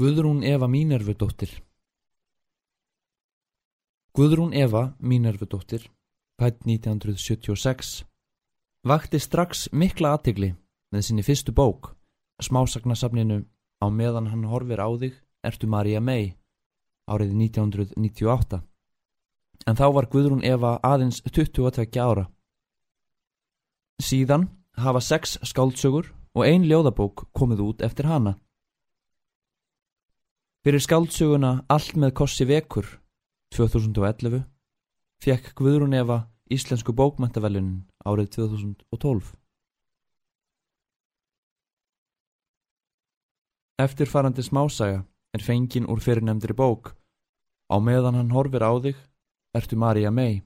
Guðrún Eva Mínervudóttir Guðrún Eva Mínervudóttir, pætt 1976, vakti strax mikla aðtigli með sinni fyrstu bók, smásagnasafninu Á meðan hann horfir á þig, ertu Marja May, árið 1998. En þá var Guðrún Eva aðeins 22 ára. Síðan hafa sex skáldsögur og ein ljóðabók komið út eftir hana. Fyrir skáldsöguna Allt með kossi vekur 2011 fekk Guðrún Eva Íslensku bókmæntavellunin árið 2012. Eftirfarandi smásaga er fengin úr fyrirnemndri bók Á meðan hann horfir á þig, ertu Marja May.